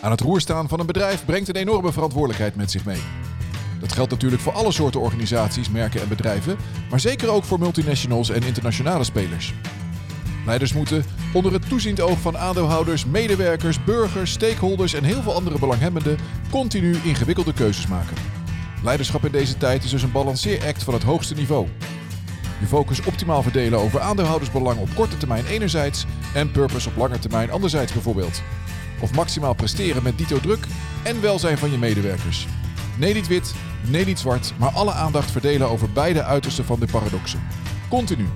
Aan het roer staan van een bedrijf brengt een enorme verantwoordelijkheid met zich mee. Dat geldt natuurlijk voor alle soorten organisaties, merken en bedrijven, maar zeker ook voor multinationals en internationale spelers. Leiders moeten onder het toeziend oog van aandeelhouders, medewerkers, burgers, stakeholders en heel veel andere belanghebbenden continu ingewikkelde keuzes maken. Leiderschap in deze tijd is dus een balanceeract van het hoogste niveau. Je focus optimaal verdelen over aandeelhoudersbelang op korte termijn enerzijds en purpose op lange termijn anderzijds bijvoorbeeld. Of maximaal presteren met dito druk en welzijn van je medewerkers. Nee niet wit, nee niet zwart, maar alle aandacht verdelen over beide uitersten van de paradoxen. Continu.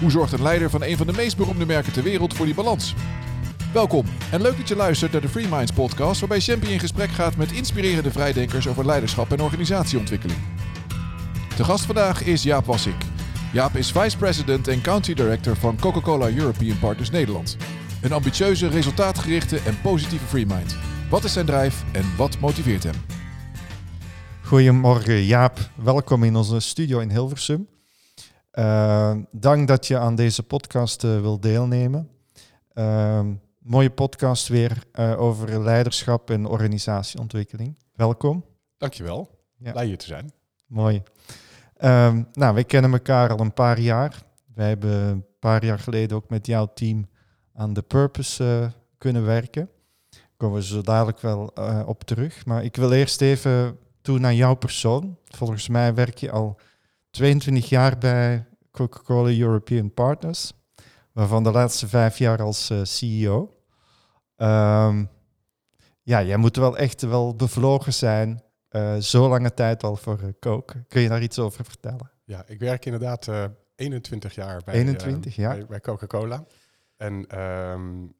Hoe zorgt een leider van een van de meest beroemde merken ter wereld voor die balans? Welkom en leuk dat je luistert naar de Free Minds podcast waarbij Champy in gesprek gaat met inspirerende vrijdenkers over leiderschap en organisatieontwikkeling. De gast vandaag is Jaap Wassink. Jaap is Vice President en Country Director van Coca-Cola European Partners Nederland. Een ambitieuze, resultaatgerichte en positieve free mind. Wat is zijn drijf en wat motiveert hem? Goedemorgen Jaap, welkom in onze studio in Hilversum. Uh, dank dat je aan deze podcast uh, wil deelnemen. Uh, mooie podcast weer over leiderschap en organisatieontwikkeling. Welkom. Dankjewel, ja. blij hier te zijn. Mooi. Nou, wij kennen elkaar al een paar jaar. Wij hebben een paar jaar geleden ook met jouw team aan de Purpose uh, kunnen werken. Daar komen we zo dadelijk wel uh, op terug. Maar ik wil eerst even toe naar jouw persoon. Volgens mij werk je al 22 jaar bij Coca-Cola European Partners, waarvan de laatste vijf jaar als uh, CEO. Um, ja, jij moet wel echt wel bevlogen zijn uh, zo lange tijd al voor uh, Coke. Kun je daar iets over vertellen? Ja, ik werk inderdaad uh, 21 jaar bij, 21, ja. bij, bij Coca-Cola. En um,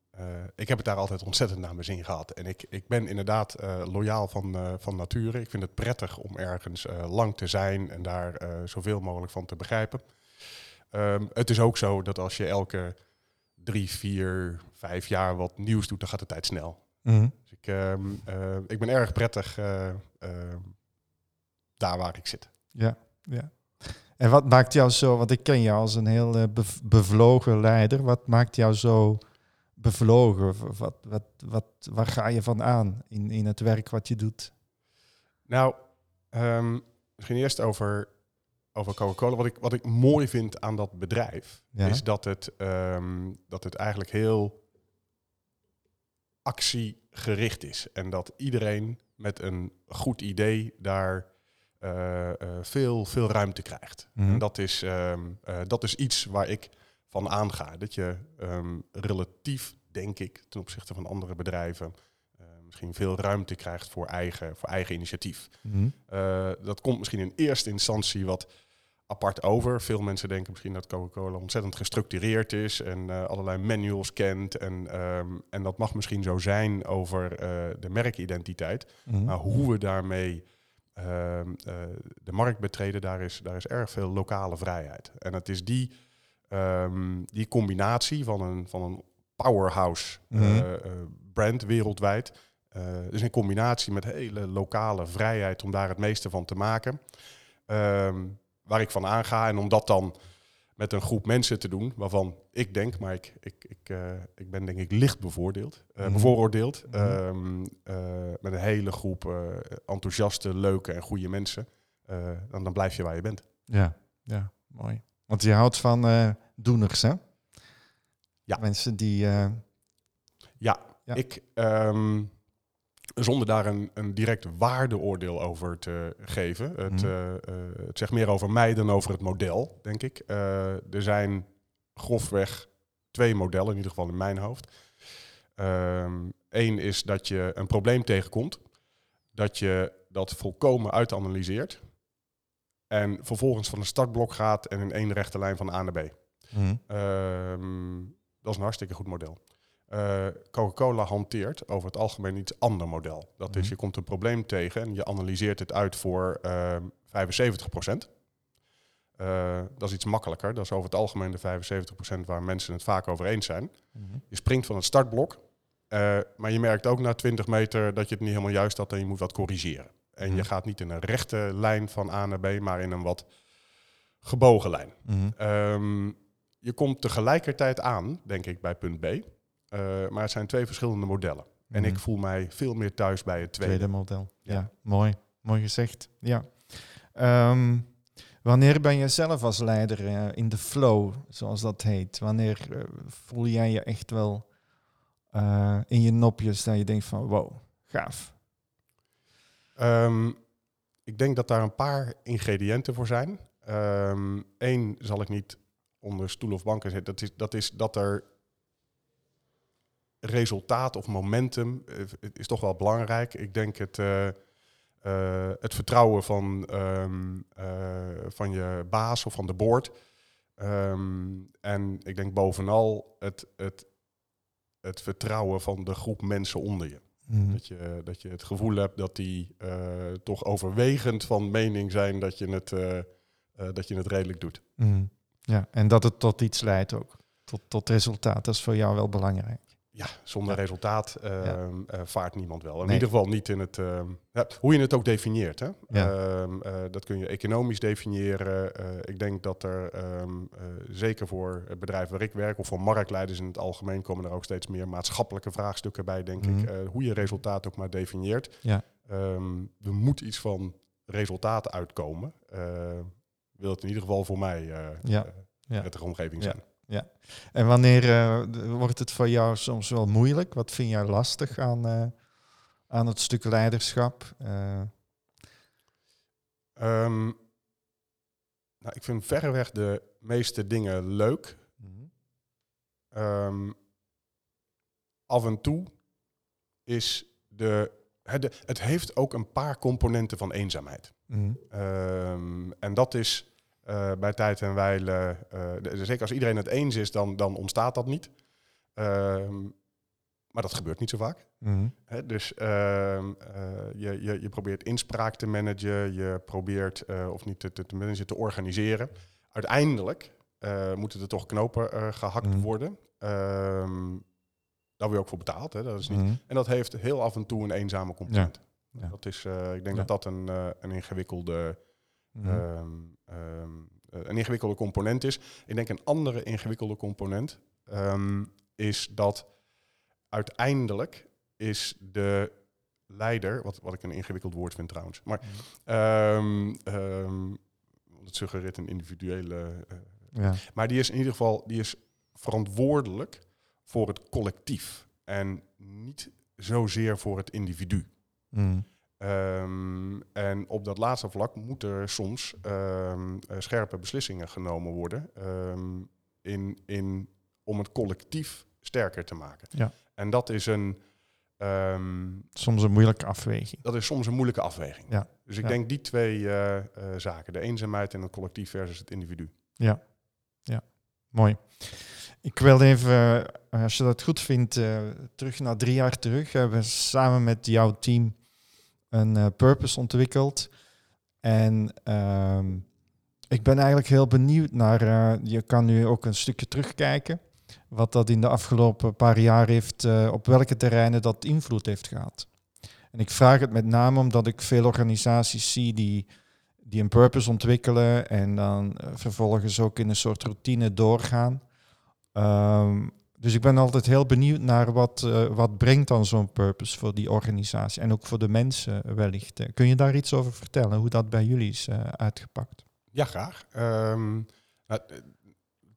ik heb het daar altijd ontzettend naar mijn zin gehad. En ik, ik ben inderdaad loyaal van, van nature. Ik vind het prettig om ergens lang te zijn en daar zoveel mogelijk van te begrijpen. Um, het is ook zo dat als je elke drie, vier, vijf jaar wat nieuws doet, dan gaat de tijd snel. Mm -hmm. Dus ik, um, uh, ik ben erg prettig daar waar ik zit. Ja, ja. En wat maakt jou zo, want ik ken jou als een heel bev bevlogen leider, wat maakt jou zo bevlogen? Wat, wat, wat, waar ga je van aan in, in het werk wat je doet? Nou, um, misschien eerst over, over Coca-Cola. Wat ik, wat ik mooi vind aan dat bedrijf, ja. is dat het, um, dat het eigenlijk heel actiegericht is. En dat iedereen met een goed idee daar veel, veel ruimte krijgt. Mm -hmm. En dat is, um, uh, dat is iets waar ik van aanga. Dat je um, relatief, denk ik, ten opzichte van andere bedrijven, misschien veel ruimte krijgt voor eigen, voor eigen initiatief. Mm -hmm. dat komt misschien in eerste instantie wat apart over. Veel mensen denken misschien dat Coca-Cola ontzettend gestructureerd is en uh, allerlei manuals kent. En, um, en dat mag misschien zo zijn over uh, de merkidentiteit. Mm -hmm. Maar hoe we daarmee de markt betreden, daar is, daar is erg veel lokale vrijheid. En het is die, um, die combinatie van een, van een powerhouse mm -hmm. brand wereldwijd. dus in combinatie met hele lokale vrijheid om daar het meeste van te maken. Um, waar ik van aanga. En om dat dan met een groep mensen te doen, waarvan ik denk, maar ik, ik, ik, uh, ik ben denk ik licht bevoordeeld, uh, mm. bevooroordeeld, mm. um, uh, met een hele groep enthousiaste, leuke en goede mensen, dan, dan blijf je waar je bent. Ja, ja, mooi. Want je houdt van doeners, hè? Ja. Mensen die... Ja, ja, ik... Um, zonder daar een, een direct waardeoordeel over te geven. Het, mm. uh, uh, het, zegt meer over mij dan over het model, denk ik. Uh, er zijn grofweg twee modellen, in ieder geval in mijn hoofd. Eén um, is dat je een probleem tegenkomt, dat je dat volkomen uitanalyseert en vervolgens van een startblok gaat en in één rechte lijn van A naar B. Mm. Um, dat is een hartstikke goed model. Uh, Coca-Cola hanteert over het algemeen iets ander model. Dat mm -hmm. is, je komt een probleem tegen en je analyseert het uit voor uh, 75 procent. Uh, dat is iets makkelijker. Dat is over het algemeen de 75 procent waar mensen het vaak over eens zijn. Mm -hmm. Je springt van het startblok, uh, maar je merkt ook na 20 meter dat je het niet helemaal juist had en je moet wat corrigeren. En mm -hmm. je gaat niet in een rechte lijn van A naar B, maar in een wat gebogen lijn. Um, je komt tegelijkertijd aan, denk ik, bij punt B. Uh, maar het zijn twee verschillende modellen. En ik Mhm. voel mij veel meer thuis bij het tweede. tweede model. Ja. Ja. mooi. Mooi gezegd. Ja. Ehm, wanneer ben je zelf als leider eh, in de flow, zoals dat heet? Wanneer eh, voel jij je echt wel eh, in je nopjes dat je denkt van wow, gaaf. Ehm, ik denk dat daar een paar ingrediënten voor zijn. Eén zal ik niet onder stoel of banken zetten. Dat is dat, is dat er resultaat of momentum eh, is toch wel belangrijk. Ik denk het, eh, eh, het vertrouwen van, ehm, eh, van je baas of van de board. Ehm, en ik denk bovenal het, het, het vertrouwen van de groep mensen onder je. Mhm. Dat je, dat je het gevoel hebt dat die toch overwegend van mening zijn dat je het, dat je het redelijk doet. Mhm. Ja, en dat het tot iets leidt ook. Tot, tot resultaat. Dat is voor jou wel belangrijk. Ja, zonder Ja. resultaat ehm, eh, vaart niemand wel. In Nee. ieder geval niet in het... ehm, ja, hoe je het ook definieert. Hè? Ehm, eh, dat kun je economisch definiëren. Eh, ik denk dat er zeker voor het bedrijf waar ik werk... of voor marktleiders in het algemeen... komen er ook steeds meer maatschappelijke vraagstukken bij, denk Mhm. ik. Eh, hoe je resultaat ook maar definieert. Ja. Er moet iets van resultaat uitkomen. Wil het in ieder geval voor mij Ja. prettige omgeving Ja. En wanneer eh, wordt het voor jou soms wel moeilijk? Wat vind jij lastig aan, eh, aan het stuk leiderschap? Eh, Ehm, nou, ik vind verreweg de meeste dingen leuk. mhm. Ehm, af en toe is de, het, het heeft ook een paar componenten van eenzaamheid. Mhm. Ehm, en dat is eh, bij tijd en wijle, eh, zeker als iedereen het eens is, dan, dan ontstaat dat niet. Ehm, maar dat gebeurt niet zo vaak. Mhm. Dus ehm, eh, je, je, je probeert inspraak te managen, je probeert, of niet te, te, managen, te organiseren. Uiteindelijk moeten er toch knopen eh, gehakt Mhm. worden. Ehm, daar word je ook voor betaald. Hè? Dat is niet, Mhm. En dat heeft heel af en toe een eenzame component. Ja. Dat is, ik denk Ja. dat dat een, een ingewikkelde Mhm. ehm, ehm, eh, een ingewikkelde component is. Ik denk een andere ingewikkelde component ehm, is dat uiteindelijk is de leider, wat, wat ik een ingewikkeld woord vind trouwens, maar want het suggereert een individuele, eh, ja. maar die is in ieder geval die is verantwoordelijk voor het collectief en niet zozeer voor het individu. Mhm. Ehm, en op dat laatste vlak moeten er soms ehm, eh, scherpe beslissingen genomen worden ehm, in, in, om het collectief sterker te maken. Ja. En dat is, een, Soms een moeilijke afweging. dat is soms een moeilijke afweging. Ja. Dus ik Ja. denk die twee eh, eh, zaken, de eenzaamheid en het collectief versus het individu. Ja, ja. mooi. Ik wil even, als je dat goed vindt, terug naar drie jaar terug. Hebben we samen met jouw team een eh, purpose ontwikkeld. En ehm, ik ben eigenlijk heel benieuwd naar, eh, je kan nu ook een stukje terugkijken, wat dat in de afgelopen paar jaar heeft, eh, op welke terreinen dat invloed heeft gehad. En ik vraag het met name omdat ik veel organisaties zie die die een purpose ontwikkelen en dan vervolgens ook in een soort routine doorgaan. Ehm, dus ik ben altijd heel benieuwd naar wat, eh, wat brengt dan zo'n purpose voor die organisatie en ook voor de mensen wellicht. Kun je daar iets over vertellen, hoe dat bij jullie is eh, uitgepakt? Ja, graag. Ehm, nou, eh,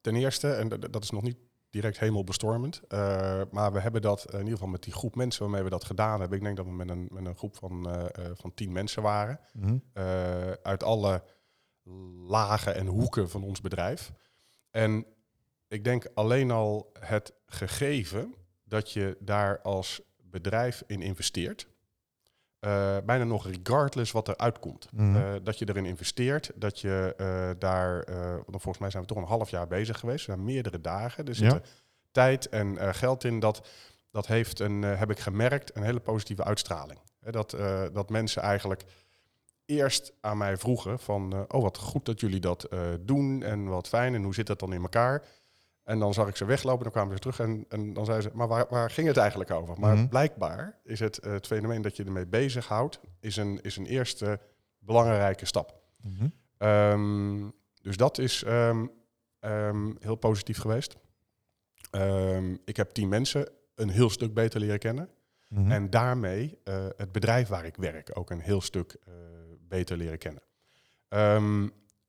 ten eerste, en dat- is nog niet direct hemelbestormend, eh, maar we hebben dat in ieder geval met die groep mensen waarmee we dat gedaan hebben. Ik denk dat we met een, met een groep van, van tien mensen waren. Mhm. uit alle lagen en hoeken van ons bedrijf. En ik denk alleen al het gegeven dat je daar als bedrijf in investeert, eh, bijna nog regardless wat er uitkomt. Mhm. Eh, dat je erin investeert, dat je eh, daar, volgens mij zijn we toch een half jaar bezig geweest, we zijn meerdere dagen. Er Ja. zitten tijd en geld in. Dat, dat heeft een, heb ik gemerkt, een hele positieve uitstraling. Dat, dat mensen eigenlijk eerst aan mij vroegen van, oh wat goed dat jullie dat doen en wat fijn en hoe zit dat dan in elkaar? En dan zag ik ze weglopen, dan kwamen ze terug en, en dan zeiden ze, maar waar, waar ging het eigenlijk over? Maar Mhm. blijkbaar is het, eh, het fenomeen dat je ermee bezighoudt, is een, is een eerste belangrijke stap. Mhm. Ehm, dus dat is ehm, ehm, heel positief geweest. Ik heb tien mensen een heel stuk beter leren kennen. Mhm. En daarmee eh, het bedrijf waar ik werk ook een heel stuk eh, beter leren kennen.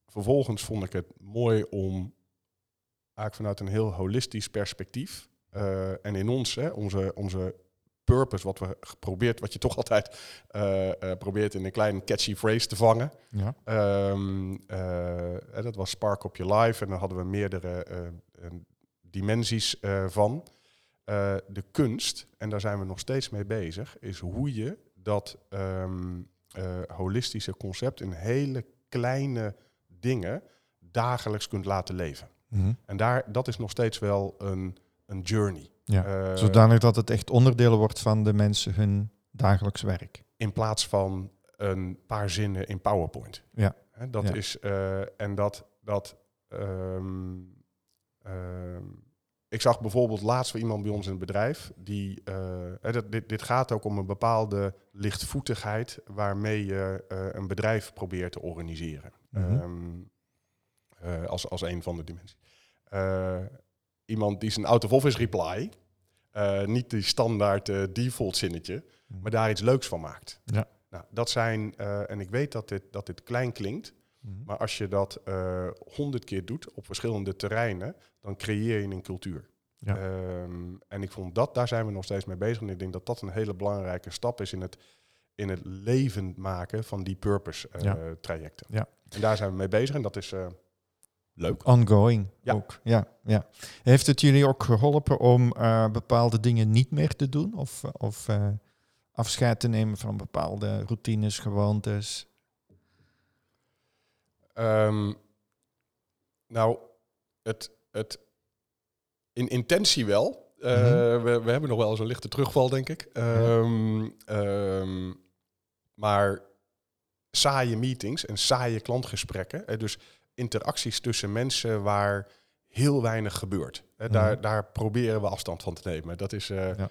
Vervolgens vond ik het mooi om eigenlijk vanuit een heel holistisch perspectief. eh, en in ons, hè, onze, onze purpose, wat we geprobeerd, wat je toch altijd eh, eh, probeert in een klein catchy phrase te vangen. Ja. Ehm, eh, dat was Spark op Your Life en daar hadden we meerdere dimensies van. De kunst, en daar zijn we nog steeds mee bezig, is hoe je dat ehm, eh, holistische concept in hele kleine dingen dagelijks kunt laten leven. Mhm. En daar, dat is nog steeds wel een, een journey. Ja. Eh, Zodanig dat het echt onderdeel wordt van de mensen hun dagelijks werk. in plaats van een paar zinnen in PowerPoint. Ja. Dat Ja. is eh, en dat dat. ehm, ehm, ik zag bijvoorbeeld laatst weer iemand bij ons in het bedrijf die. eh, dat, dit, dit gaat ook om een bepaalde lichtvoetigheid waarmee je een bedrijf probeert te organiseren. Ehm, eh, als, als een van de dimensies. Eh, iemand die zijn out of office reply, eh, niet die standaard default zinnetje, Mhm. maar daar iets leuks van maakt. Ja. Nou, dat zijn, en ik weet dat dit, dat dit klein klinkt, Mhm. maar als je dat honderd keer doet op verschillende terreinen, dan creëer je een cultuur. Ja. Ehm, en ik vond dat, daar zijn we nog steeds mee bezig. En ik denk dat dat een hele belangrijke stap is in het, in het levend maken van die purpose Ja. trajecten. Ja. En daar zijn we mee bezig en dat is leuk. Ongoing Ja. ook. Ja, ja. Heeft het jullie ook geholpen om eh, bepaalde dingen niet meer te doen? Of, of eh, afscheid te nemen van bepaalde routines, gewoontes? Ehm, nou, het, het in intentie wel. Eh, Mhm. we, we hebben nog wel eens een lichte terugval, denk ik. Ehm, ehm, maar saaie meetings en saaie klantgesprekken, dus interacties tussen mensen waar heel weinig gebeurt. Daar, Mhm. daar proberen we afstand van te nemen. Dat is, eh, Ja.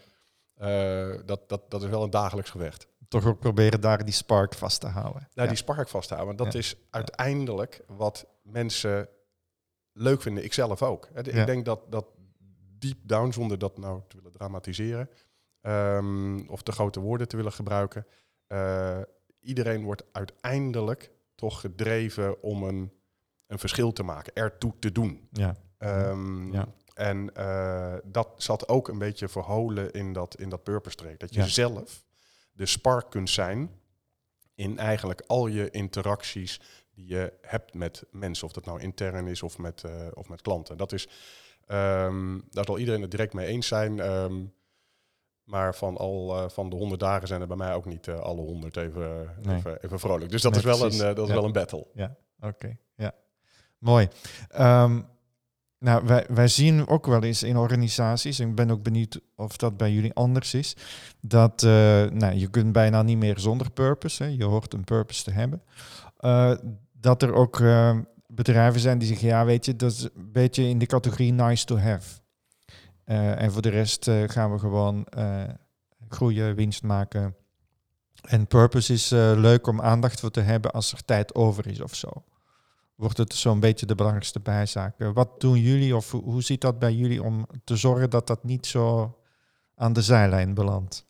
eh, dat, dat, dat is wel een dagelijks gevecht. Toch ook proberen daar die spark vast te houden. Nou, ja. die spark vasthouden. Want dat Ja. is uiteindelijk wat mensen leuk vinden. Ik zelf ook. Hè. Ik denk dat, dat deep down, zonder dat nou te willen dramatiseren... ehm, of te grote woorden te willen gebruiken... eh, iedereen wordt uiteindelijk toch gedreven om een, een verschil te maken. Ertoe te doen. ja. Ehm, Ja. En eh, dat zat ook een beetje verholen in dat, in dat purpose traject. Dat je Ja. zelf de spark kunt zijn in eigenlijk al je interacties die je hebt met mensen. Of dat nou intern is of met, eh, of met klanten. Dat is, ehm, daar zal iedereen het direct mee eens zijn. ehm, maar van, al, eh, van de honderd dagen zijn er bij mij ook niet alle honderd even, Nee. even, even vrolijk. Dus dat, Nee, is, wel een, precies. dat is Ja. wel een battle. Oké, ja. Mooi. Ehm, nou, wij, wij zien ook wel eens in organisaties, en ik ben ook benieuwd of dat bij jullie anders is, dat eh, nou, je kunt bijna niet meer zonder purpose, hè, je hoort een purpose te hebben, Eh, dat er ook eh, bedrijven zijn die zeggen, ja weet je, dat is een beetje in de categorie nice to have. Eh, en voor de rest gaan we gewoon groeien, winst maken. En purpose is leuk om aandacht voor te hebben als er tijd over is of zo. Wordt het zo'n beetje de belangrijkste bijzaak. Eh, Wat doen jullie of hoe, ziet dat bij jullie om te zorgen dat dat niet zo aan de zijlijn belandt?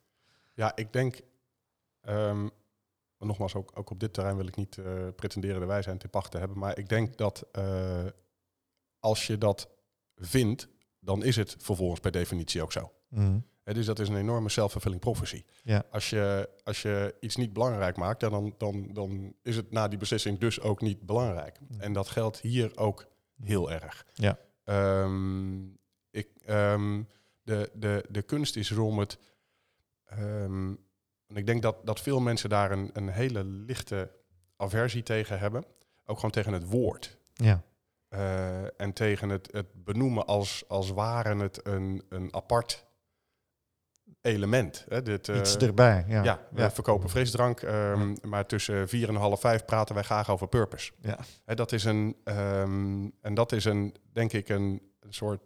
Ja, ik denk, ehm, nogmaals, ook, ook op dit terrein wil ik niet eh, pretenderen de wijsheid te pachten hebben, maar ik denk dat eh, als je dat vindt, dan is het vervolgens per definitie ook zo. Hè, dus dat is een enorme self-fulfilling prophecy. Ja. Als, je, als je iets niet belangrijk maakt, ja, dan, dan, dan is het na die beslissing dus ook niet belangrijk. Mhm. En dat geldt hier ook heel erg. Ja. Ehm, ik, ehm, de, de, de kunst is om het. ehm, en ik denk dat, dat veel mensen daar een, een hele lichte aversie tegen hebben. Ook gewoon tegen het woord. Ja, Eh, en tegen het, het benoemen als, als waren het een, een apart element. Hè? Dit, eh, iets erbij. Ja, ja, we ja. verkopen frisdrank, ehm, maar tussen vier en half vijf praten wij graag over purpose. Ja. Hè, dat is een, ehm, en dat is een, denk ik, een, soort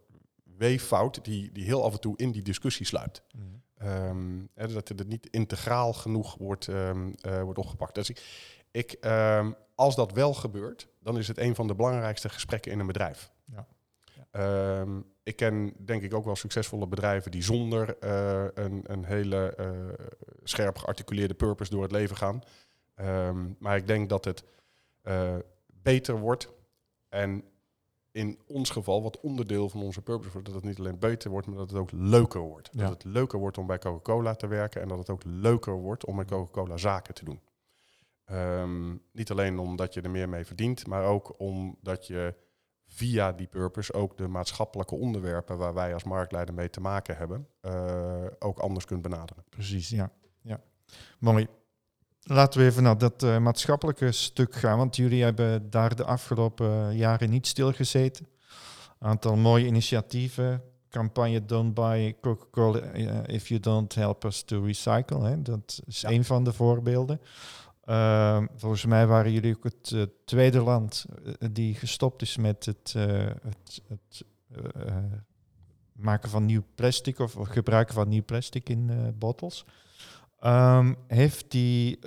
weeffout die, die heel af en toe in die discussie sluipt. Mhm. Ehm, hè, dat het niet integraal genoeg wordt, eh, wordt opgepakt. Dus ik, ik, als dat wel gebeurt, dan is het een van de belangrijkste gesprekken in een bedrijf. Ja. Ehm, ik ken denk ik ook wel succesvolle bedrijven die zonder eh, een, een hele uh, scherp gearticuleerde purpose door het leven gaan. Ehm, maar ik denk dat het uh, beter wordt en in ons geval wat onderdeel van onze purpose wordt, dat het niet alleen beter wordt, maar dat het ook leuker wordt. Dat het leuker wordt om bij Coca-Cola te werken en dat het ook leuker wordt om met Coca-Cola zaken te doen. Um, niet alleen omdat je er meer mee verdient, maar ook omdat je via die purpose ook de maatschappelijke onderwerpen waar wij als marktleider mee te maken hebben, uh, ook anders kunt benaderen. Precies, ja. ja. Mooi. Laten we even naar dat uh, maatschappelijke stuk gaan, want jullie hebben daar de afgelopen jaren niet stilgezeten. Een aantal mooie initiatieven, campagne Don't Buy Coca-Cola If You Don't Help Us To Recycle. Hè? Dat is ja. een van de voorbeelden. Uh, volgens mij waren jullie ook het uh, tweede land uh, die gestopt is met het, het, het maken van nieuw plastic of gebruiken van nieuw plastic in bottles. Um, heeft die,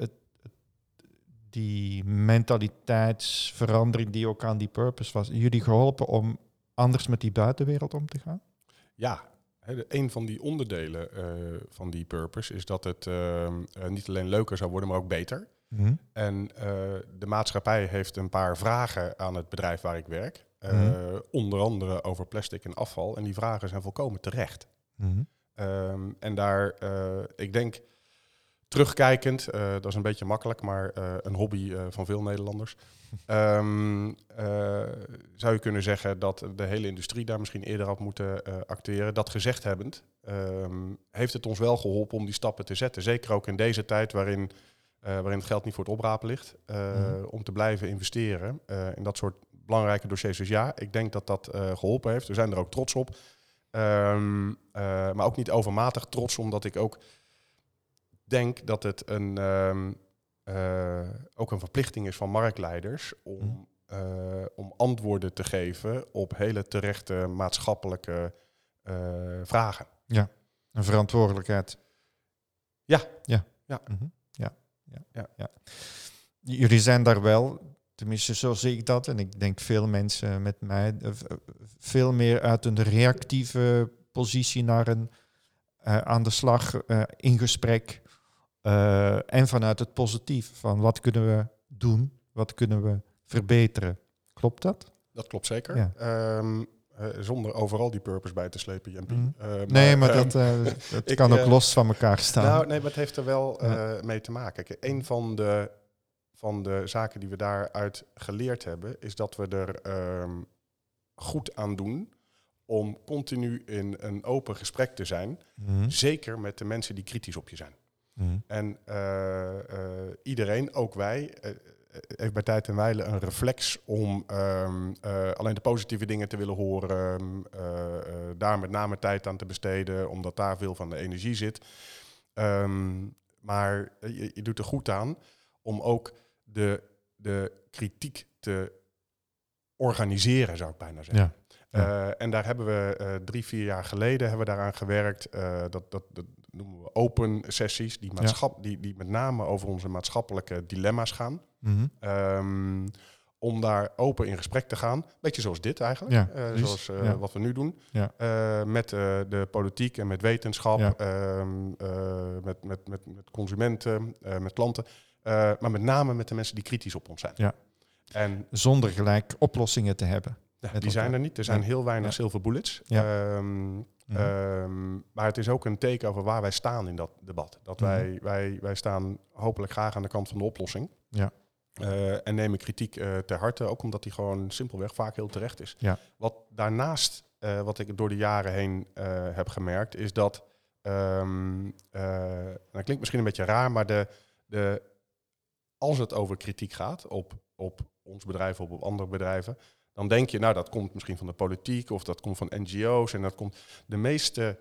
die mentaliteitsverandering die ook aan die purpose was, jullie geholpen om anders met die buitenwereld om te gaan? Ja, een van die onderdelen van die purpose is dat het ehm, niet alleen leuker zou worden, maar ook beter. Mm-hmm. En uh, de maatschappij heeft een paar vragen aan het bedrijf waar ik werk. Uh, mm-hmm. Onder andere over plastic en afval. En die vragen zijn volkomen terecht. Mm-hmm. Um, en daar, uh, ik denk, terugkijkend, dat is een beetje makkelijk, maar een hobby van veel Nederlanders. um, zou je kunnen zeggen dat de hele industrie daar misschien eerder had moeten acteren. Dat gezegd hebbend, um, heeft het ons wel geholpen om die stappen te zetten. Zeker ook in deze tijd waarin waarin het geld niet voor het oprapen ligt, uh, mm. om te blijven investeren uh, in dat soort belangrijke dossiers. Dus ja, ik denk dat dat geholpen heeft. We zijn er ook trots op. Um, maar ook niet overmatig trots, omdat ik ook denk dat het een, um, ook een verplichting is van marktleiders om, mm. om antwoorden te geven op hele terechte maatschappelijke vragen. Ja, een verantwoordelijkheid. Ja, ja. ja. Mm -hmm ja, ja. ja. Jullie zijn daar wel, tenminste zo zie ik dat, en ik denk veel mensen met mij, eh, veel meer uit een reactieve positie naar een uh, aan de slag uh, in gesprek uh, en vanuit het positief van wat kunnen we doen, wat kunnen we verbeteren. Klopt dat? Dat klopt zeker. Ja. Um, uh, zonder overal die purpose bij te slepen. Mm. Uh, maar, nee, maar dat, uh, het ik, kan ook los van elkaar staan. Nou, nee, maar het heeft er wel mee te maken. Kijk, een van de, van de zaken die we daaruit geleerd hebben, is dat we er um, goed aan doen om continu in een open gesprek te zijn. Mm. Zeker met de mensen die kritisch op je zijn. Mm. En iedereen, ook wij, heeft bij tijd en wijle een reflex om um, uh, alleen de positieve dingen te willen horen, um, uh, uh, daar met name tijd aan te besteden, omdat daar veel van de energie zit. Um, maar je, je, doet er goed aan om ook de, de kritiek te organiseren, zou ik bijna zeggen. Ja. en daar hebben we drie, vier jaar geleden hebben we daaraan gewerkt. dat, dat, dat noemen we open sessies, die, maatschap, ja. die, die met name over onze maatschappelijke dilemma's gaan. Mm -hmm. um, om daar open in gesprek te gaan. Beetje zoals dit eigenlijk. Ja, uh, zoals uh, ja. wat we nu doen. Ja. Uh, met de politiek en met wetenschap. Ehm, met, met, met, met consumenten, met klanten. maar met name met de mensen die kritisch op ons zijn. Ja. En, Zonder gelijk oplossingen te hebben. Die zijn er niet. Er zijn heel weinig silver bullets. Ja. Um, Mm um, maar het is ook een teken over waar wij staan in dat debat. Dat mm -hmm. wij, wij, wij staan hopelijk graag aan de kant van de oplossing. Ja. Uh, en nemen kritiek uh, ter harte, ook omdat die gewoon simpelweg vaak heel terecht is. Ja. Wat daarnaast, uh, wat ik door de jaren heen heb gemerkt, is dat, um, dat klinkt misschien een beetje raar, maar de, de, als het over kritiek gaat op, op ons bedrijf of op andere bedrijven, dan denk je, nou dat komt misschien van de politiek of dat komt van NGO's en dat komt. De meeste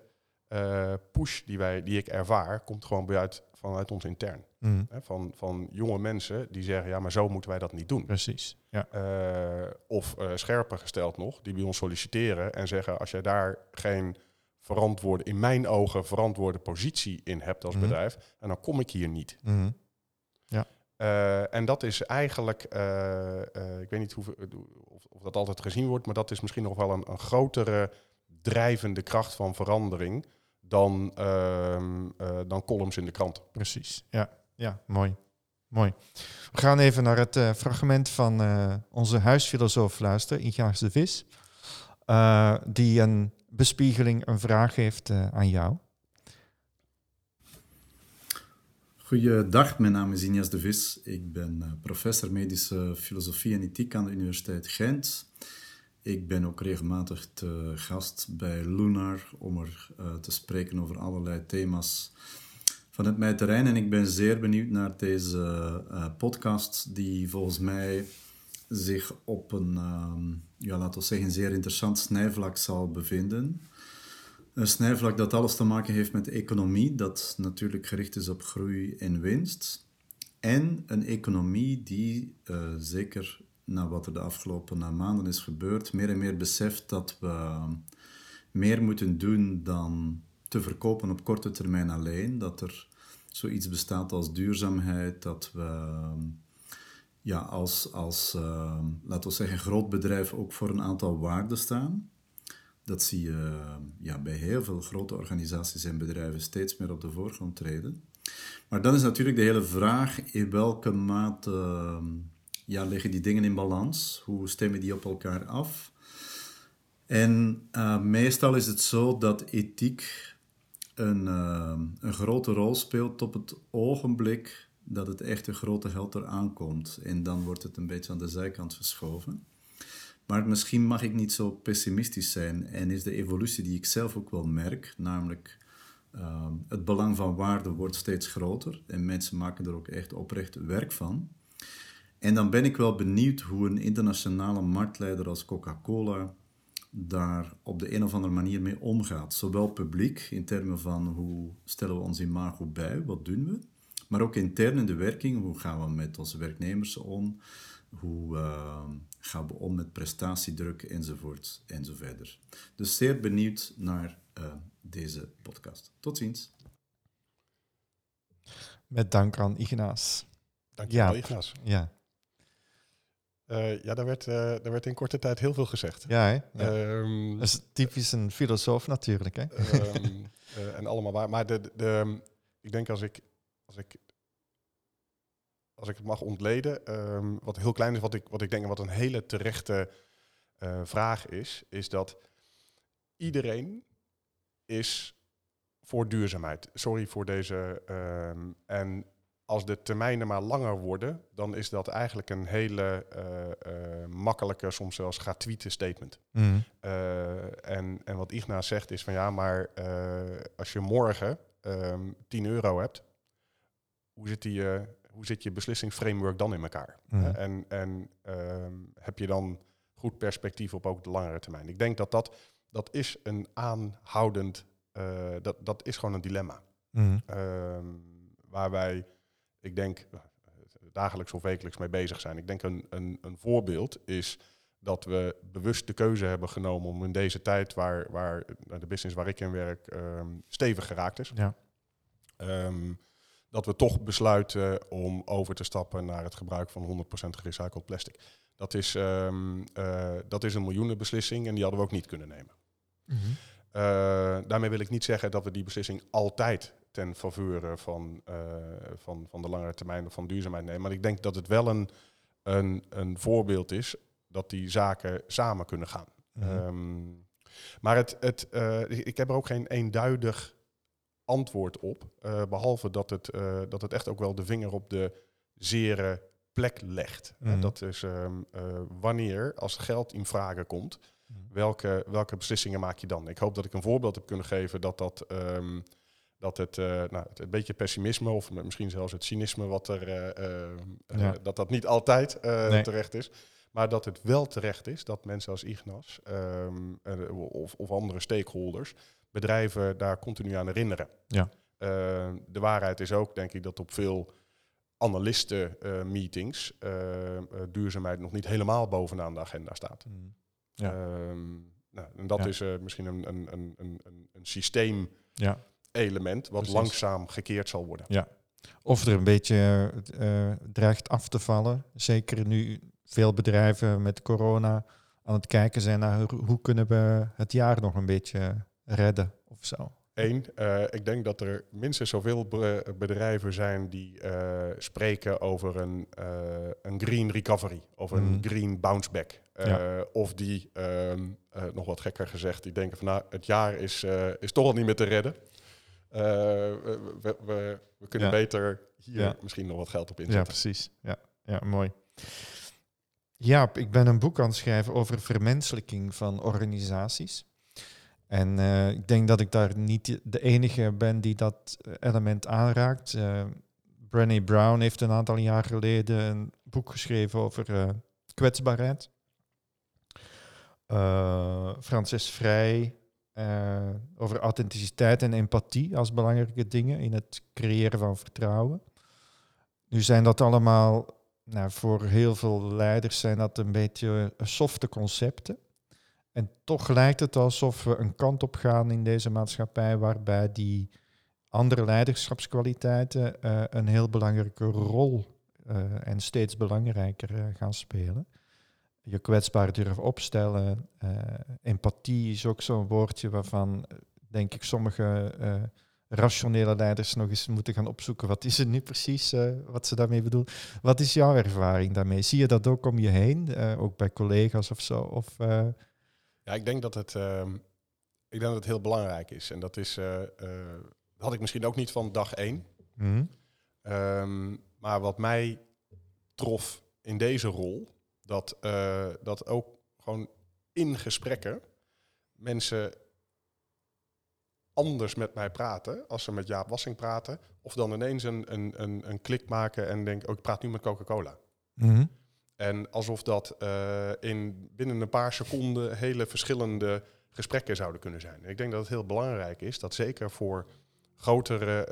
uh, push die, wij, die ik ervaar, komt gewoon uit, vanuit ons intern. Mm. van, van jonge mensen die zeggen, ja, maar zo moeten wij dat niet doen. Precies. Ja. Uh, of uh, scherper gesteld nog, die bij ons solliciteren en zeggen, als jij daar geen verantwoorde, in mijn ogen verantwoorde positie in hebt als mm. bedrijf, en dan kom ik hier niet. Mm. Ja. en dat is eigenlijk, ik weet niet hoe, of, of, dat altijd gezien wordt, maar dat is misschien nog wel een, een grotere drijvende kracht van verandering dan, ehm, dan columns in de krant. Precies, ja, ja mooi. Mooi. We gaan even naar het fragment van onze huisfilosoof luisteren, Ignaas de Vis. Die een bespiegeling, een vraag heeft aan jou. Goeiedag, mijn naam is Ignaas de Vis. Ik ben professor medische filosofie en ethiek aan de Universiteit Gent. Ik ben ook regelmatig te gast bij Lunar om er te spreken over allerlei thema's vanuit mijn terrein. En ik ben zeer benieuwd naar deze uh, podcast, die volgens mij zich op een, uh, ja, laten we zeggen, zeer interessant snijvlak zal bevinden. Een snijvlak dat alles te maken heeft met economie, dat natuurlijk gericht is op groei en winst. En een economie die, uh, zeker na wat er de afgelopen maanden is gebeurd, meer en meer beseft dat we meer moeten doen dan te verkopen op korte termijn alleen. Dat er zoiets bestaat als duurzaamheid, dat we ja, als, als uh, laten we zeggen, groot bedrijf ook voor een aantal waarden staan. Dat zie je ja, bij heel veel grote organisaties en bedrijven steeds meer op de voorgrond treden. Maar dan is natuurlijk de hele vraag in welke mate ja, liggen die dingen in balans? Hoe stemmen die op elkaar af? En uh, meestal is het zo dat ethiek een, uh, een grote rol speelt op het ogenblik dat het echt een grote held eraan komt. En dan wordt het een beetje aan de zijkant verschoven. Maar misschien mag ik niet zo pessimistisch zijn en is de evolutie die ik zelf ook wel merk, namelijk uh, het belang van waarde wordt steeds groter en mensen maken er ook echt oprecht werk van. En dan ben ik wel benieuwd hoe een internationale marktleider als Coca-Cola daar op de een of andere manier mee omgaat. Zowel publiek, in termen van hoe stellen we ons imago bij, wat doen we, maar ook intern in de werking, hoe gaan we met onze werknemers om, hoe uh, gaan we om met prestatiedruk enzovoort enzoverder. Dus zeer benieuwd naar uh, deze podcast. Tot ziens. Met dank aan Ignaas. Dankjewel, ja. Ignaas. Ja. Uh, ja, daar werd, uh, daar werd in korte tijd heel veel gezegd. Ja, hè? Ja. Um, dat is typisch een filosoof natuurlijk. Hè? Um, uh, en allemaal waar. Maar de, de, de, ik denk als ik, als ik, als ik het mag ontleden, um, wat heel klein is, wat ik, wat ik denk wat een hele terechte vraag is, is dat iedereen is voor duurzaamheid. Sorry voor deze. en als de termijnen maar langer worden, dan is dat eigenlijk een hele uh, uh, makkelijke, soms zelfs gratuite statement. Mm. Uh, en, en wat Igna zegt is van ja, maar als je morgen um, ehm, 10 euro hebt, hoe zit, die, hoe zit je beslissingsframework dan in elkaar? Mm. en en um, heb je dan goed perspectief op ook de langere termijn? Ik denk dat dat, dat is een aanhoudend, dat, dat is gewoon een dilemma. Mm. waar wij ik denk, eh, dagelijks of wekelijks mee bezig zijn. Ik denk een, een, een voorbeeld is dat we bewust de keuze hebben genomen om in deze tijd waar, waar nou, de business waar ik in werk um, stevig geraakt is. Ja. Um, dat we toch besluiten om over te stappen naar het gebruik van 100% gerecycled plastic. Dat is, um, uh, dat is een miljoenenbeslissing en die hadden we ook niet kunnen nemen. Mm -hmm. uh, daarmee wil ik niet zeggen dat we die beslissing altijd ten faveur van, uh, van, van de langere termijn van duurzaamheid nemen. Maar ik denk dat het wel een, een, een voorbeeld is dat die zaken samen kunnen gaan. Mm -hmm. um, maar het, het, ik heb er ook geen eenduidig antwoord op. Uh, behalve dat het, dat het echt ook wel de vinger op de zere plek legt. Mm -hmm. dat is um, wanneer, als geld in vragen komt, mhm. welke, welke beslissingen maak je dan? Ik hoop dat ik een voorbeeld heb kunnen geven dat dat um, dat het, uh, nou, het een beetje pessimisme of misschien zelfs het cynisme wat er, uh, ja. dat dat niet altijd nee. terecht is. Maar dat het wel terecht is dat mensen als Ignas um, of, of, andere stakeholders bedrijven daar continu aan herinneren. Ja. de waarheid is ook, denk ik, dat op veel analisten-meetings duurzaamheid nog niet helemaal bovenaan de agenda staat. Mm. Ja. Um, nou, en dat ja. is misschien een, een, een, een, een systeem ja element wat langzaam gekeerd zal worden. Ja, Of er een beetje dreigt af te vallen. Zeker nu veel bedrijven met corona aan het kijken zijn naar hoe kunnen we het jaar nog een beetje redden of zo. Eén, uh, ik denk dat er minstens zoveel bedrijven zijn die uh, spreken over een, uh, een green recovery of een mm. green bounce back. Ja. Of die, ehm, nog wat gekker gezegd, die denken van nou, het jaar is, is toch al niet meer te redden. We, we, we, we, kunnen beter hier ja. misschien nog wat geld op inzetten. Ja, precies. Ja, ja mooi. Ja, ik ben een boek aan het schrijven over vermenselijking van organisaties. En uh, ik denk dat ik daar niet de enige ben die dat element aanraakt. Uh, Brené Brown heeft een aantal jaar geleden een boek geschreven over uh, kwetsbaarheid. Francis Vrij over authenticiteit en empathie als belangrijke dingen in het creëren van vertrouwen. Nu zijn dat allemaal, nou, voor heel veel leiders zijn dat een beetje softe concepten. En toch lijkt het alsof we een kant op gaan in deze maatschappij waarbij die andere leiderschapskwaliteiten uh, een heel belangrijke rol uh, en steeds belangrijker uh, gaan spelen. Je kwetsbaar durven opstellen. empathie is ook zo'n woordje waarvan, denk ik, sommige rationele leiders nog eens moeten gaan opzoeken. Wat is het nu precies wat ze daarmee bedoelen? Wat is jouw ervaring daarmee? Zie je dat ook om je heen, ook bij collega's of zo? Of, ja, ik denk dat het, uh, ik denk dat het heel belangrijk is. En dat is, uh, uh, had ik misschien ook niet van dag één. Mm. Um, maar wat mij trof in deze rol, dat, uh, dat ook gewoon in gesprekken mensen anders met mij praten als ze met Jaap Wassing praten. Of dan ineens een, een, een, een klik maken en denken, oh, ik praat nu met Coca-Cola. Mm. En alsof dat uh, in binnen een paar seconden hele verschillende gesprekken zouden kunnen zijn. ik denk dat het heel belangrijk is dat zeker voor grotere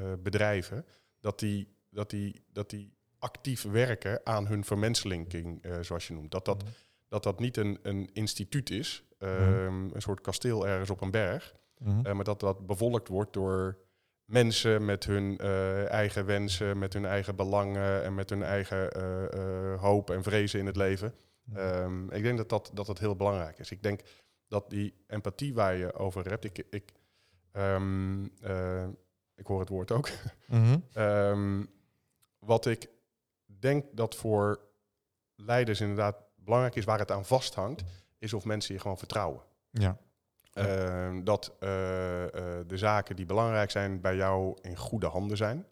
uh, bedrijven, dat die, dat, die, dat die actief werken aan hun vermenselijking, zoals je noemt. Dat dat, mhm. dat, dat niet een, een instituut is, mhm. um, een soort kasteel ergens op een berg, mm maar dat dat bevolkt wordt door mensen met hun uh, eigen wensen, met hun eigen belangen en met hun eigen uh, hoop en vrezen in het leven. Um, ik denk dat dat, dat het heel belangrijk is. Ik denk dat die empathie waar je over hebt, ik, ik, um, ik hoor het woord ook. Mm um, wat ik denk dat voor leiders inderdaad belangrijk is, waar het aan vasthangt, is of mensen je gewoon vertrouwen. Ja. Ehm, dat eh, eh, de zaken die belangrijk zijn bij jou in goede handen zijn.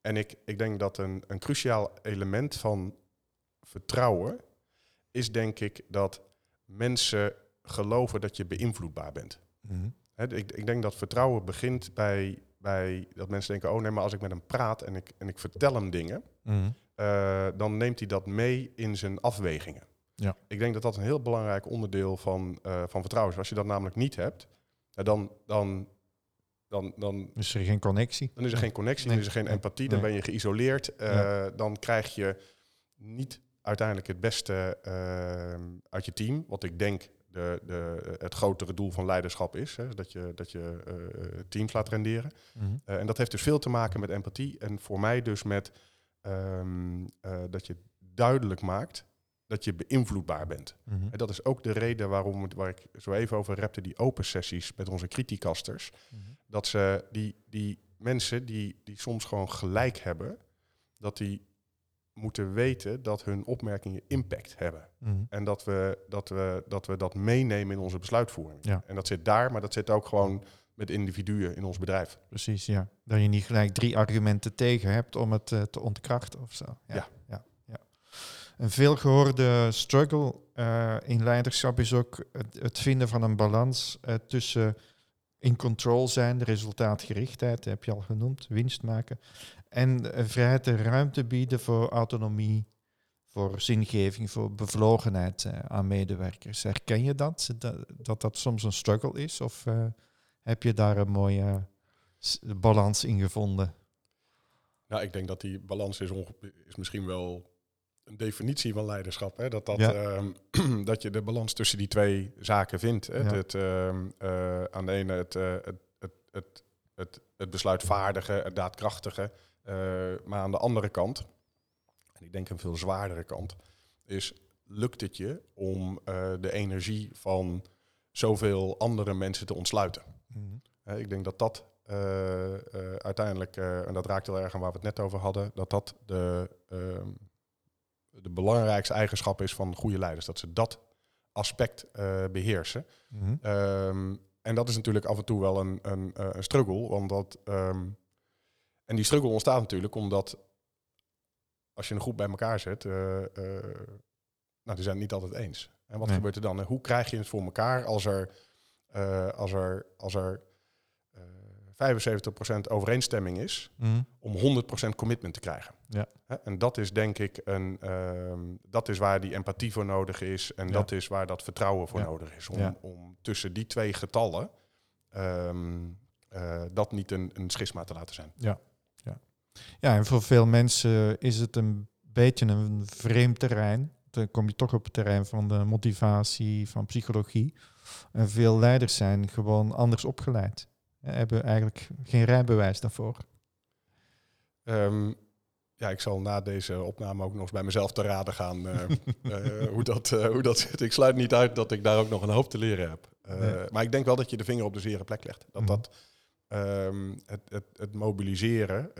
En ik, ik denk dat een, een cruciaal element van vertrouwen is denk ik dat mensen geloven dat je beïnvloedbaar bent. Mhm. ik, ik denk dat vertrouwen begint bij, bij dat mensen denken, oh nee, maar als ik met hem praat en ik, en ik vertel hem dingen, mhm. eh, dan neemt hij dat mee in zijn afwegingen. Ja. Ik denk dat dat een heel belangrijk onderdeel van, uh, van vertrouwen is. Als je dat namelijk niet hebt, dan, dan, dan, dan is er geen connectie. Dan is er geen connectie, dan is er geen empathie, dan ben je geïsoleerd. Uh, Dan krijg je niet uiteindelijk het beste uh, uit je team. Wat ik denk de, de, het grotere doel van leiderschap is. Hè, dat je, dat je teams laat renderen. Mm -hmm. en dat heeft dus veel te maken met empathie. En voor mij dus met um, dat je duidelijk maakt dat je beïnvloedbaar bent. Mhm. En dat is ook de reden waarom, waar ik zo even over repte, die open sessies met onze criticasters. Mm Dat ze die, die mensen die, die soms gewoon gelijk hebben, dat die moeten weten dat hun opmerkingen impact hebben. Mhm. En dat we, dat, we, dat we dat meenemen in onze besluitvoering. Ja. En dat zit daar, maar dat zit ook gewoon met individuen in ons bedrijf. Precies, ja. Dat je niet gelijk drie argumenten tegen hebt om het uh, te ontkrachten of zo. ja. ja. Een veelgehoorde struggle uh, in leiderschap is ook het, vinden van een balans uh, tussen in control zijn, de resultaatgerichtheid, heb je al genoemd, winst maken, en uh, vrijheid en ruimte bieden voor autonomie, voor zingeving, voor bevlogenheid aan medewerkers. Herken je dat, dat, dat, dat soms een struggle is, of heb je daar een mooie balans in gevonden? Nou, ik denk dat die balans is, is misschien wel een definitie van leiderschap. Hè? Dat, dat, ehm, dat je de balans tussen die twee zaken vindt. Hè? Het, ehm, eh, aan de ene het, uh, het, het, het, het, het besluitvaardige, het daadkrachtige. Uh, maar aan de andere kant, en ik denk een veel zwaardere kant, is lukt het je om de energie van zoveel andere mensen te ontsluiten? Mm ik denk dat dat uiteindelijk, en dat raakt heel erg aan waar we het net over hadden, dat dat de, ehm, de belangrijkste eigenschap is van goede leiders. Dat ze dat aspect beheersen. Mm en dat is natuurlijk af en toe wel een, een, een struggle, omdat um, en die struggle ontstaat natuurlijk omdat als je een groep bij elkaar zet, uh, uh, nou, die zijn het niet altijd eens. En wat gebeurt er dan? hoe krijg je het voor elkaar als er, als er, als er 75% overeenstemming is mm. om 100% commitment te krijgen? Ja. En dat is denk ik een, ehm, dat is waar die empathie voor nodig is en dat is waar dat vertrouwen voor nodig is. Om, om tussen die twee getallen um, dat niet een, een schisma te laten zijn. Ja, ja, en voor veel mensen is het een beetje een vreemd terrein. Dan kom je toch op het terrein van de motivatie, van psychologie. En veel leiders zijn gewoon anders opgeleid. Hebben eigenlijk geen rijbewijs daarvoor. Um, ja, ik zal na deze opname ook nog eens bij mezelf te raden gaan uh, uh, hoe, dat, uh, hoe dat zit. Ik sluit niet uit dat ik daar ook nog een hoop te leren heb. Nee. Maar ik denk wel dat je de vinger op de zere plek legt. Dat mm. dat Um, het, het, het, mobiliseren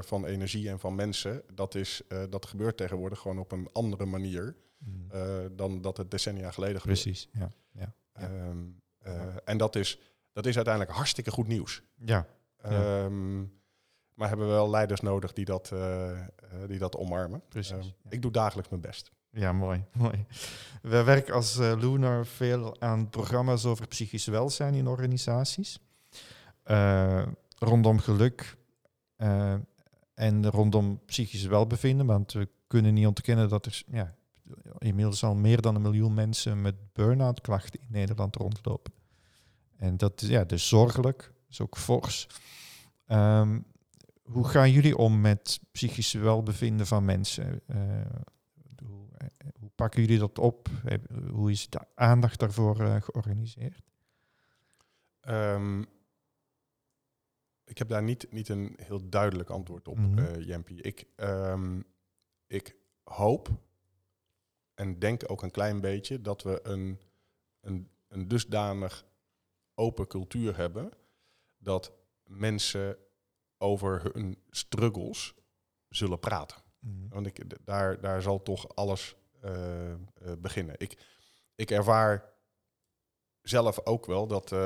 van energie en van mensen, dat, is, dat gebeurt tegenwoordig gewoon op een andere manier mm. uh, dan dat het decennia geleden gebeurde. Precies, ja. ja, ja. Um, en dat is, dat is uiteindelijk hartstikke goed nieuws. Ja. Um, maar hebben we wel leiders nodig die dat, die dat omarmen. Precies. Ik doe dagelijks mijn best. Ja, mooi. mooi. We werken als Lunar veel aan programma's over psychisch welzijn in organisaties. Uh, rondom geluk uh, en rondom psychisch welbevinden. Want we kunnen niet ontkennen dat er ja, inmiddels al meer dan een miljoen mensen met burn-out klachten in Nederland rondlopen. En dat is ja, dus zorgelijk, is ook fors. Um, hoe gaan jullie om met psychisch welbevinden van mensen? Uh, hoe, hoe, pakken jullie dat op? Hoe is de aandacht daarvoor georganiseerd? Um, ik heb daar niet, niet een heel duidelijk antwoord op, mm Ik, um, ik hoop en denk ook een klein beetje dat we een, een, een dusdanig open cultuur hebben dat mensen over hun struggles zullen praten. Mhm. Want ik, daar, daar zal toch alles uh, uh, beginnen. Ik, ik ervaar zelf ook wel dat uh,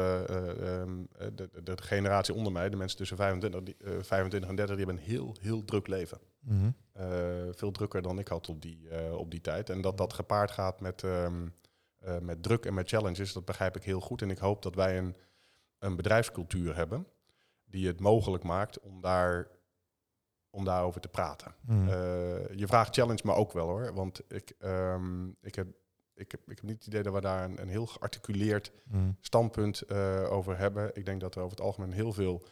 de, de, generatie onder mij, de mensen tussen 25, die, 25 en 30, die hebben een heel, heel druk leven. Mm veel drukker dan ik had op die, op die tijd. En dat dat gepaard gaat met, um, met druk en met challenges, dat begrijp ik heel goed. En ik hoop dat wij een, een bedrijfscultuur hebben die het mogelijk maakt om daar om daarover te praten. Mm. je vraagt challenge maar ook wel hoor. Want ik, um, ik heb ik heb, ik heb niet het idee dat we daar een, een heel gearticuleerd mm. standpunt uh, over hebben. Ik denk dat er over het algemeen heel veel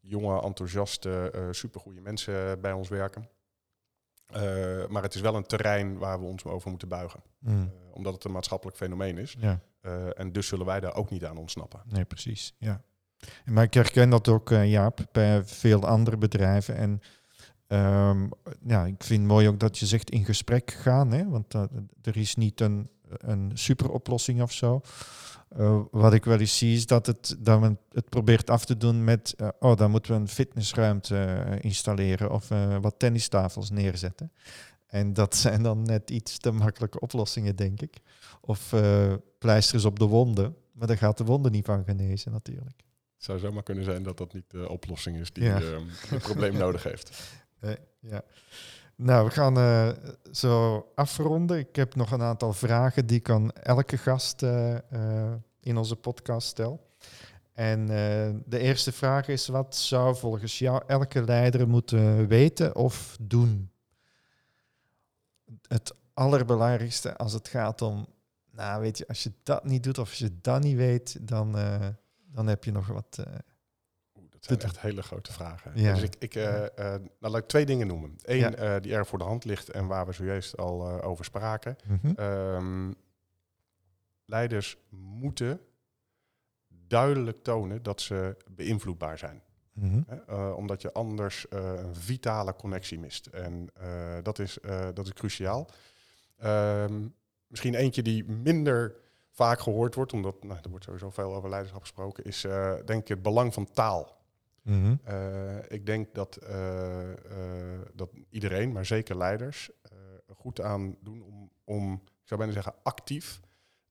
jonge, enthousiaste, supergoeie mensen bij ons werken. Uh, maar het is wel een terrein waar we ons over moeten buigen. Mm. omdat het een maatschappelijk fenomeen is. Ja. en dus zullen wij daar ook niet aan ontsnappen. Nee, precies. Ja. Maar ik herken dat ook, Jaap, bij veel andere bedrijven. En um, ja, ik vind het mooi ook dat je zegt in gesprek gaan. Hè? Want er is niet een een superoplossing of zo. Uh, wat ik wel eens zie is dat, het, dat men het probeert af te doen met, uh, oh, dan moeten we een fitnessruimte uh, installeren of wat tennistafels neerzetten. En dat zijn dan net iets te makkelijke oplossingen, denk ik. Of pleisters op de wonden, maar daar gaat de wonde niet van genezen natuurlijk. Het zou zomaar kunnen zijn dat dat niet de oplossing is die ja. het probleem nodig heeft. ja. Nou, we gaan uh, zo afronden. Ik heb nog een aantal vragen die ik aan elke gast uh, uh, in onze podcast stel. En de eerste vraag is: wat zou volgens jou elke leider moeten weten of doen? Het allerbelangrijkste als het gaat om, nou weet je, als je dat niet doet of je dat niet weet, dan, dan heb je nog wat dat zijn echt hele grote vragen. Ja. Dus ik, ik, uh, uh, nou, laat ik twee dingen noemen. Eén ja. uh, die erg voor de hand ligt en waar we zojuist al over spraken. Mm -hmm. um, leiders moeten duidelijk tonen dat ze beïnvloedbaar zijn. Mhm. omdat je anders een vitale connectie mist. En dat, is, dat is cruciaal. Ehm, misschien eentje die minder vaak gehoord wordt, omdat nou, er wordt sowieso veel over leiderschap gesproken, is denk ik het belang van taal. Mhm. ik denk dat, dat iedereen, maar zeker leiders, goed aan doen om, om, ik zou bijna zeggen, actief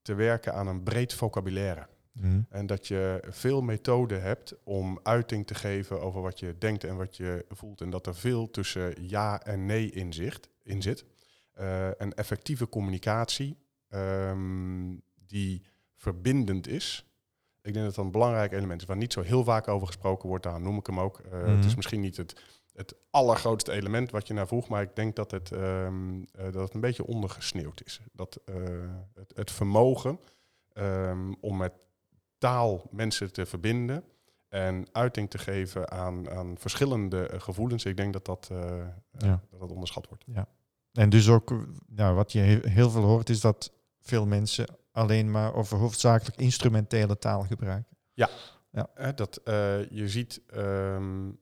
te werken aan een breed vocabulaire. Mhm. En dat je veel methoden hebt om uiting te geven over wat je denkt en wat je voelt. En dat er veel tussen ja en nee in, zicht, in zit. Uh, en effectieve communicatie ehm, die verbindend is. Ik denk dat dat een belangrijk element is waar niet zo heel vaak over gesproken wordt. Daar noem ik hem ook. Uh, Het is mhm. misschien niet het het allergrootste element wat je naar vroeg, maar ik denk dat het, um, dat het een beetje ondergesneeuwd is. Dat uh, het, het, vermogen um, om met taal mensen te verbinden en uiting te geven aan, aan verschillende gevoelens, ik denk dat dat, ja. dat dat onderschat wordt. Ja. En dus ook, nou, wat je heel veel hoort, is dat veel mensen alleen maar over hoofdzakelijk instrumentele taal gebruiken. Ja, ja. dat je ziet. Um,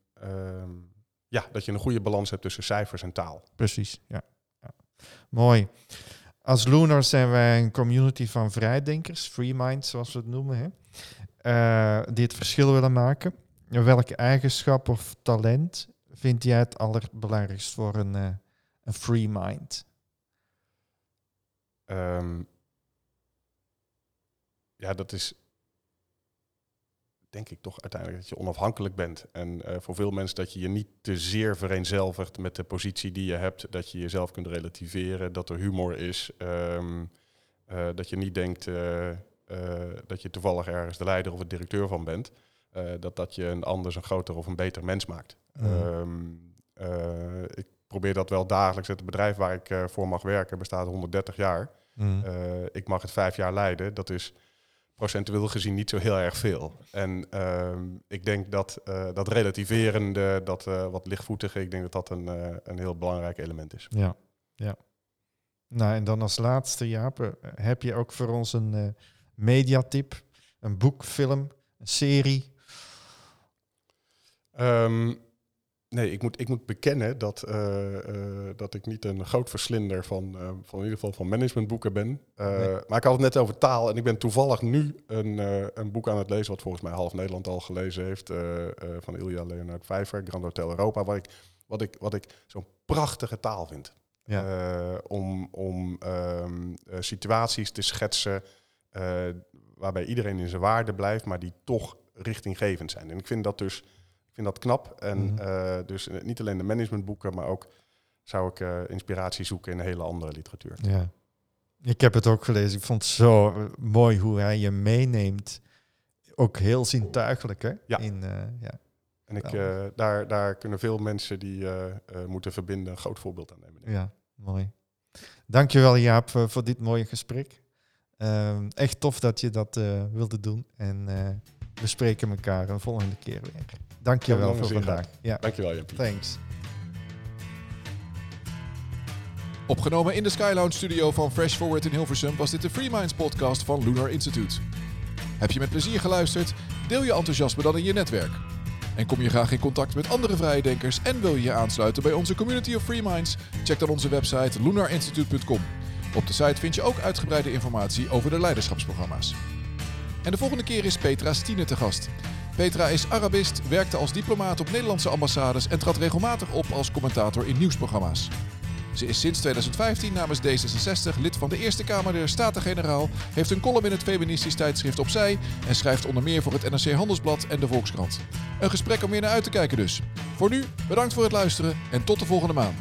ja, dat je een goede balans hebt tussen cijfers en taal. Precies, ja. ja. Mooi. Als Lunar zijn wij een community van vrijdenkers, free minds zoals we het noemen, hè? Uh, die het verschil willen maken. Welke eigenschap of talent vind jij het allerbelangrijkst voor een, uh, een free mind? Um, ja, dat is denk ik toch uiteindelijk dat je onafhankelijk bent. En uh, voor veel mensen dat je je niet te zeer vereenzelvigt met de positie die je hebt. Dat je jezelf kunt relativeren, dat er humor is. Um, uh, dat je niet denkt uh, dat je toevallig ergens de leider of de directeur van bent. dat dat je een anders een groter of een beter mens maakt. Mm. Um, ik probeer dat wel dagelijks. Het bedrijf waar ik voor mag werken bestaat 130 jaar. Mm. ik mag het vijf jaar leiden. Dat is procentueel gezien niet zo heel erg veel. En uh, ik denk dat uh, dat relativerende, dat uh, wat lichtvoetige, ik denk dat dat een, uh, een heel belangrijk element is. Ja, ja. Nou, en dan als laatste, Jaap, heb je ook voor ons een mediatip, een boek, film, een serie? Um, Nee, ik moet, ik moet bekennen dat, uh, uh, dat ik niet een groot verslinder van, uh, van in ieder geval van managementboeken ben. Nee. Maar ik had het net over taal en ik ben toevallig nu een, een boek aan het lezen, wat volgens mij half Nederland al gelezen heeft, van Ilja Leonard Vijver, Grand Hotel Europa, wat ik, wat ik, wat ik zo'n prachtige taal vind. Ja. om om um, situaties te schetsen waarbij iedereen in zijn waarde blijft, maar die toch richtinggevend zijn. En ik vind dat dus vind dat knap. En mhm. eh, dus niet alleen de managementboeken, maar ook zou ik uh, inspiratie zoeken in een hele andere literatuur. Ja. Ik heb het ook gelezen. Ik vond het zo eh, mooi hoe hij je meeneemt. Ook heel zintuigelijk, hè? Ja. In, ja. En ik, daar, daar kunnen veel mensen die moeten verbinden een groot voorbeeld aan nemen. Ja, mooi. Dankjewel Jaap voor dit mooie gesprek. Ehm, echt tof dat je dat wilde doen. En we spreken elkaar een volgende keer weer. Dankjewel voor vandaag. Ja. Dankjewel, Jappie. Thanks. Opgenomen in de Skylounge studio van Fresh Forward in Hilversum was dit de Free Minds podcast van Lunar Institute. Heb je met plezier geluisterd? Deel je enthousiasme dan in je netwerk. En kom je graag in contact met andere vrije denkers en wil je je aansluiten bij onze community of Free Minds? Check dan onze website lunarinstitute.com. Op de site vind je ook uitgebreide informatie over de leiderschapsprogramma's. En de volgende keer is Petra Stine te gast. Petra is Arabist, werkte als diplomaat op Nederlandse ambassades en trad regelmatig op als commentator in nieuwsprogramma's. Ze is sinds 2015 namens D66 lid van de Eerste Kamer der Staten-Generaal, heeft een column in het feministisch tijdschrift Opzij en schrijft onder meer voor het NRC Handelsblad en de Volkskrant. Een gesprek om meer naar uit te kijken dus. Voor nu, bedankt voor het luisteren en tot de volgende maand.